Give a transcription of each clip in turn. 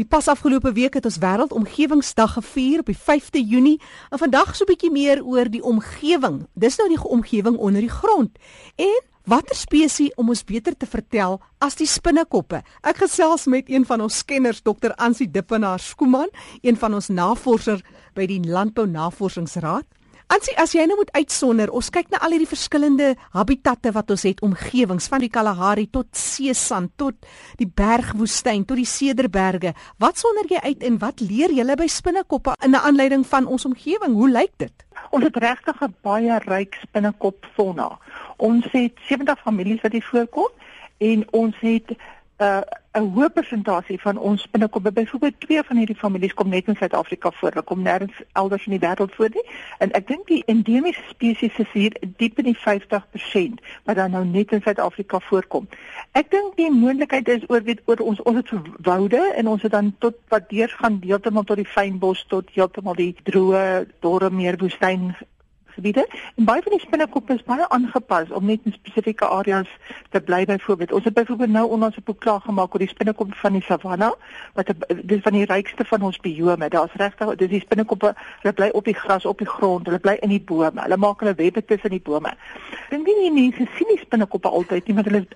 Die pas afgelope week het ons wêreldomgewingsdag gevier op die 5de Junie en vandag so 'n bietjie meer oor die omgewing. Dis nou die omgewing onder die grond. En watter spesies om ons beter te vertel as die spinnekoppe? Ek gesels met een van ons kenners, Dr. Ansie Dippenaar Skooman, een van ons navorsers by die Landbou Navorsingsraad. Ansie, as jy nou moet uitsonder, ons kyk na al hierdie verskillende habitatte wat ons het, omgewings van die Kalahari tot seesand tot die bergwoestyn tot die Cederberge. Wat sonder jy uit en wat leer jy by spinnekoppe in 'n aanleiding van ons omgewing? Hoe lyk dit? Ons het regtig 'n baie ryk spinnekop fauna. Ons het 70 families wat hier voorkom en ons het uh, 'n hoë persentasie van ons binnekoppe byvoorbeeld twee van hierdie families kom net in Suid-Afrika voor. Hulle kom nêrens elders in die wêreld voor nie. En ek dink die endemiese spesies is hier diep in die 50% wat dan nou net in Suid-Afrika voorkom. Ek dink die moontlikheid is oor weet oor ons ons het woude en ons het dan tot wat deur gaan deeltemal tot die fynbos tot heeltemal die droë dorre meerwoestyn gebiede en baie van die spinnekoppe is baie aangepas om net in spesifieke areas te bly byvoorbeeld. Ons het byvoorbeeld nou onlangs 'n boek klaar gemaak oor die spinnekoppe van die savanna wat dis van die rykste van ons biome. Daar's regtig dis die spinnekoppe wat bly op die gras, op die grond, hulle bly in die bome. Hulle maak hulle webbe tussen die bome. Dink nie die mense sien die spinnekoppe altyd nie, want hulle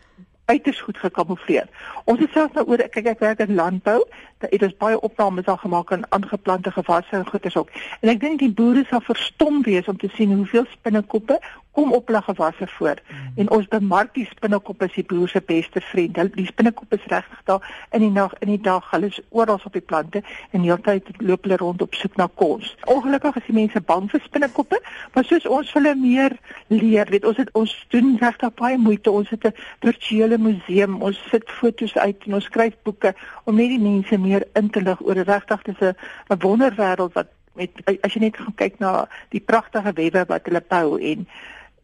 uiters goed gekamoufleer. Ons het selfs nou oor kyk ek werk in landbou, dat dit is baie opnames al gemaak aan aangeplante gewasse en goeders ook. En ek dink die boere sal verstom wees om te sien hoeveel spinnekoppe kom op hulle gewasse voor. Mm. En ons bemark die spinnekoppe as die boer se beste vriend. Hulle die spinnekoppe is regtig daar in die nag in die dag. Hulle is oral op die plante en heeltyd loop hulle rond op soek na kos. Ongelukkig is die mense bang vir spinnekoppe, maar soos ons hulle meer leer, weet ons het ons doen regtig baie moeite. Ons het 'n virtuele museum. Ons sit foto's uit en ons skryf boeke om net die mense meer in te lig oor regtig dis 'n 'n wonderwêreld wat met as jy net gaan kyk na die pragtige webbe wat hulle bou en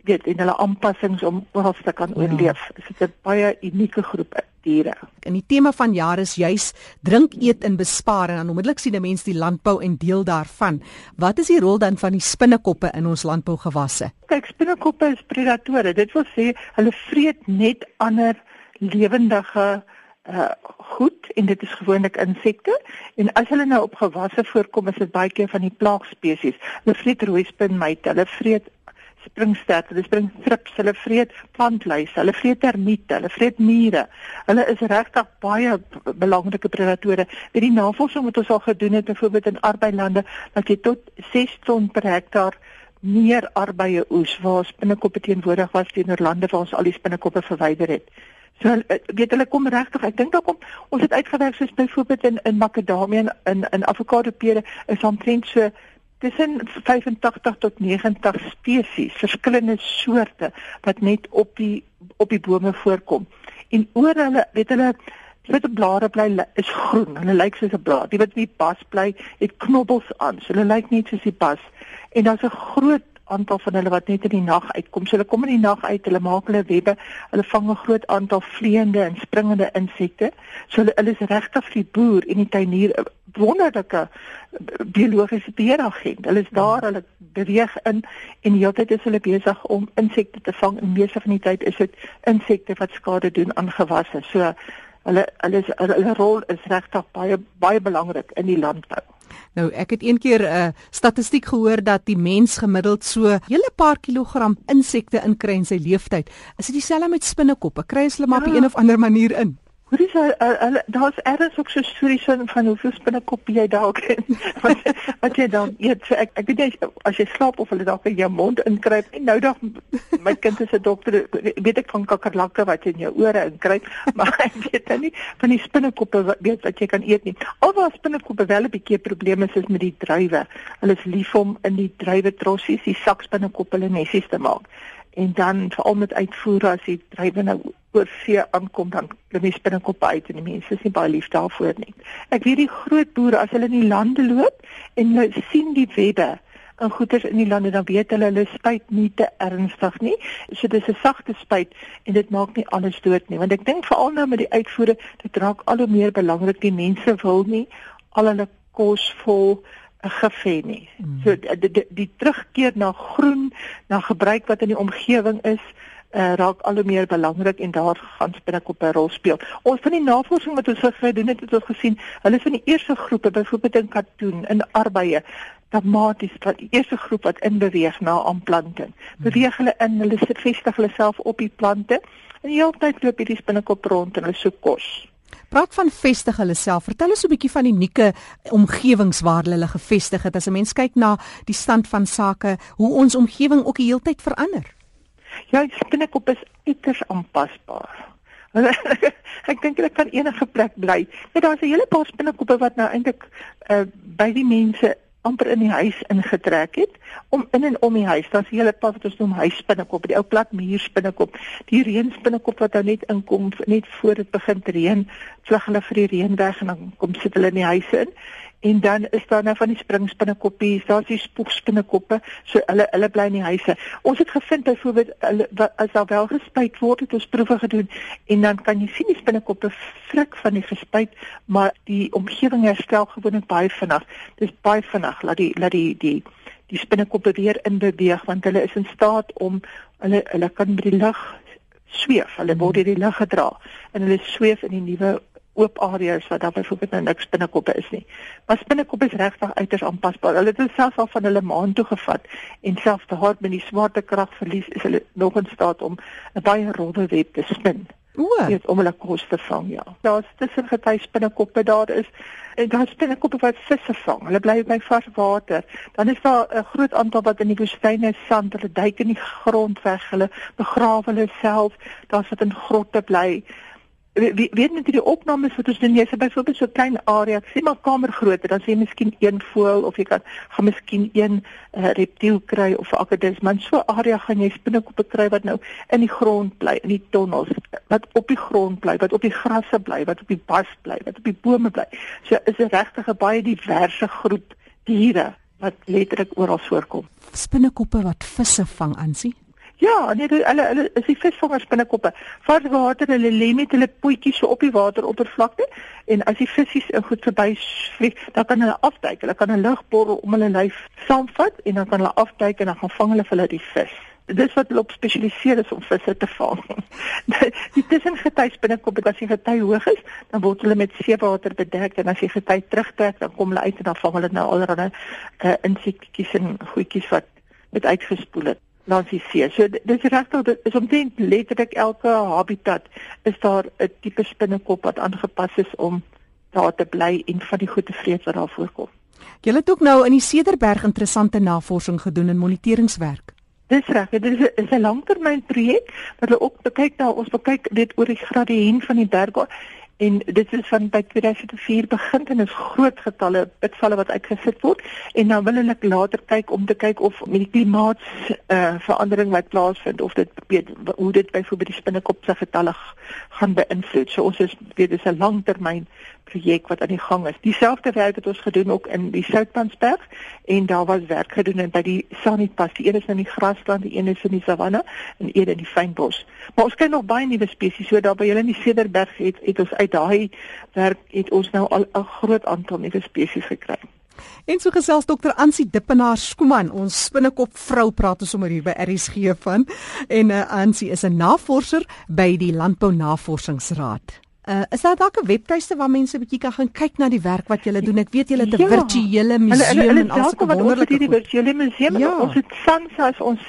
weet en hulle aanpassings om oral te kan ja. oorleef. Ja. Dit is 'n baie unieke groep diere. En die tema van jaar is juis drink, eet en bespaar en dan onmiddellik sien 'n mens die landbou en deel daarvan. Wat is die rol dan van die spinnekoppe in ons landbougewasse? Kyk, spinnekoppe is predatore. Dit wil sê hulle vreet net ander lewendige uh goed en dit is gewoonlik insekte en as hulle nou op gewasse voorkom is dit baie keer van die plaagspesies. Hulle vreet rooispinmyte, hulle vreet springstert, hulle spring trips, hulle vreet plantluise, hulle vreet termiete, hulle vreet mure. Hulle is regtig baie belangrike predatore. Met die navorsing wat ons al gedoen het byvoorbeeld in arbeidlande dat jy tot 6 ton per hektaar meer arbeie oes waar spinnekoppe teenwoordig was teenoor lande waar ons al die spinnekoppe verwyder het. So weet hulle kom regtig, ek dink dalk om ons het uitgewerk soos byvoorbeeld in in makadamie en in in avokado pere is omtrent so tussen 85 tot 90 spesies, verskillende soorte wat net op die op die bome voorkom. En oor hulle, weet hulle, op blare bly is groen. Hulle lyk soos 'n blaar. Die wat op die bas bly, het knobbels aan. So hulle lyk net soos die bas. En daar's 'n groot aantal van hulle wat net in die nag uitkom. So hulle kom in die nag uit, hulle maak hulle webbe, hulle vang 'n groot aantal vleiende en springende insekte. So hulle, hulle is regtig vir die boer en die tuinier 'n wonderlike biologiese beheeragent. Hulle is daar, hulle beweeg in en heeltyd is hulle besig om insekte te vang. En meeste van die tyd is dit insekte wat skade doen aan gewasse. So hulle hulle is, hulle rol is regtig baie baie belangrik in die landbou. Nou ek het een keer 'n uh, eh, statistiek gehoor dat die mens gemiddeld so hele paar kilogram insekte inkry in sy lewenstyd. Is dit dieselfde met spinnekoppe? Kry hulle maar ja. op 'n of ander manier in? Hoe is hulle daar's ergens ook so stories van van hoeveel spinnekoppe jy dalk het wat wat jy dan eet. So ek ek weet jy as jy slaap of hulle dalk in jou mond inkruip en nou dag my kind is 'n dokter weet ek van kakkerlakke wat in jou ore inkruip maar ek weet dan nie van die spinnekoppe wat weet wat jy kan eet nie. Alhoewel spinnekoppe wel 'n bietjie probleme is met die druiwe. Hulle is lief om in die druiwe trossies die sakspinnekoppe hulle nesies te maak en dan veral met uitvoer as die drywe nou oor see aankom dan die spinnekop uit en die mense is nie baie lief daarvoor nie. Ek weet die groot boere as hulle in die lande loop en hulle sien die webbe en goeders in die lande dan weet hulle hulle spuit nie te ernstig nie. So dis 'n sagte spuit en dit maak nie alles dood nie. Want ek dink veral nou met die uitvoere dit raak al hoe meer belangrik die mense wil nie al hulle kos vol gevee nie. Hmm. So die, die, die terugkeer na groen, na gebruik wat in die omgewing is, uh, raak al hoe meer belangrik en daar gaan spinnekoppe 'n rol speel. Ons van die navorsing wat ons gedoen het, het ons gesien, hulle van die eerste groepe byvoorbeeld in katoen, in arbeie dramaties dat die eerste groep wat inbeweeg na aanplanting. Beweeg hulle in, hulle vestig hulle self op die plante en die hele tyd loop hierdie spinnekop rond en hulle soek kos. Praat van vestig hulle self. Vertel ons 'n bietjie van die unieke omgewings waar hulle gevestig het. As 'n mens kyk na die stand van sake, hoe ons omgewing ook die hele tyd verander. Ja, die spinnekop is uiters aanpasbaar. ek dink hulle kan enige plek bly. Net daar's 'n hele paar spinnekoppe wat nou eintlik uh, by die mense amper in die huis ingetrek het om in en om die huis. Daar's 'n hele pad wat ons noem huisspinnekop, die ou plat muurspinnekop, die reënspinnekop wat nou net inkom net voor dit begin reën, vlug hulle vir die reën weg en dan kom sit hulle in die huise in. En dan is daar nou van die springspinnekoppies, daar's die spoegspinnekoppe, so hulle hulle bly in die huise. Ons het gevind byvoorbeeld hulle as daar wel gespuit word, het ons proewe gedoen en dan kan jy sien die spinnekoppe frik van die gespuit, maar die omgewing herstel gewoonlik baie vinnig. Dis baie vinnig laat die laat die die die spinnekoppe weer in beweeg want hulle is in staat om hulle hulle kan met die lug sweef. Hulle word deur die lug gedra en hulle sweef in die nuwe oop areas waar daar byvoorbeeld nou niks binnekoppe is nie. Maar binnekoppe is regtig uiters aanpasbaar. Hulle het selfs al van hulle maan toe gevat en selfs te hard met die swaartekrag verlies is hulle nog in staat om 'n baie rowwe web te spin. O, dit om hulle kos te vang, ja. Daar's tussen gety binnekoppe daar is en daar's binnekoppe wat visse vang. Hulle bly by vars water. Dan is daar 'n groot aantal wat in die woestyne sand, hulle duik in die grond weg, hulle begrawe hulle self. Daar's wat in grotte bly weet net die opnames wat ons doen. Jy sê byvoorbeeld so 'n klein area sê maar kamer grootte dan sê jy miskien een voël of jy kan gaan miskien een uh, reptiel kry of akkedis maar so 'n area gaan jy spinnekoppe kry wat nou in die grond bly in die tonnels wat op die grond bly wat op die grasse bly wat op die bas bly wat op die bome bly. So is 'n regtig 'n baie diverse groep diere wat letterlik oral voorkom. Spinnekoppe wat visse vang aansien Ja, nee, hulle hulle is die visvangers binnekoppe. Vars water, hulle lê met hulle potjies so op die wateroppervlakte en as die visse in goed verby vlieg, dan kan hulle afduik. Hulle kan 'n lugborrel om hulle lyf saamvat en dan kan hulle afduik en dan gaan vang hulle vir hulle die vis. Dis wat hulle op spesialiseer is om visse te vang. die tussengety binnekoppe, as die gety hoog is, dan word hulle met seewater bedek en as die gety terugtrek, dan kom hulle uit en dan vang hulle nou allerlei uh, insektjies en goedjies wat met uitgespoel het langs die see. So dis regtig dit is omtrent letterlik elke habitat is daar 'n tipe spinnekop wat aangepas is om daar te bly en van die goeie vrees wat daar voorkom. Jy het ook nou in die Cederberg interessante navorsing gedoen en moniteringswerk. Dis reg, dit is 'n is 'n langtermynprojek wat hulle ook kyk na ons kyk dit oor die gradiënt van die berge en dit is van by 2004 begin en is groot getalle bitvalle wat uitgesit word en dan wil hulle later kyk om te kyk of met die klimaat uh, verandering wat plaasvind of dit hoe dit byvoorbeeld die spinnekop se getalle gaan beïnvloed. So ons is weet dis 'n langtermyn projek wat aan die gang is. Dieselfde werk het ons gedoen ook in die Soutpansberg en daar was werk gedoen by die Sanitpas. Die een is in die grasland, die een is in die savanne en een in die fynbos. Maar ons kyk nog baie nuwe spesies. So daar by julle in die Cederberg het het ons uit daai werk het ons nou al 'n groot aantal nuwe spesies gekry. En so gesels dokter Ansie Dippenaar Skuman, ons spinnekop vrou praat ons sommer hier by RSG van en uh, Ansie is 'n navorser by die Landbou Navorsingsraad. Uh, is daar dalk 'n webtuiste waar mense 'n bietjie kan gaan kyk na die werk wat julle doen? Ek weet julle het 'n ja. virtuele museum en alles wat wonderlik is. Die virtuele museum, ja. ons het SANSA as ons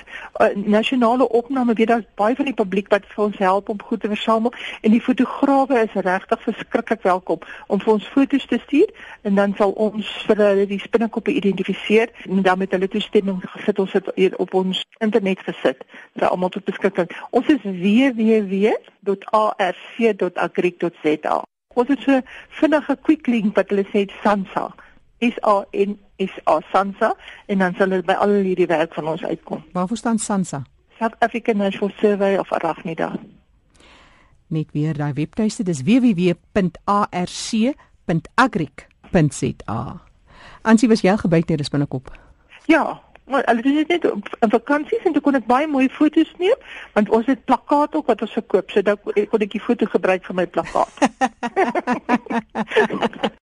uh, nasionale opname, weet daar's baie van die publiek wat vir ons help om goed te versamel en die fotograwe is regtig verskriklik welkom om vir ons foto's te stuur en dan sal ons vir hulle die spinnekoppe identifiseer en dan met hulle toestemming gesit ons dit hier op ons internet gesit vir almal tot beskikking. Ons is www.arc.agri www.sansa.co.za. Ons het so vinnige quick link wat hulle sê Sansa. S A N S A Sansa en dan sal dit by al hierdie werk van ons uitkom. Waarvoor staan Sansa? South African National Survey of Arachnida. Net weer daai webtuiste dis www.arc.agric.za. Ansie was jy gebyt hier is binnekop. Ja, Maar hulle doen dit net op vakansies en toe kon ek baie mooi foto's neem want ons het plakkaat ook wat ons verkoop. So dan kon ek die foto gebruik vir my plakkaat.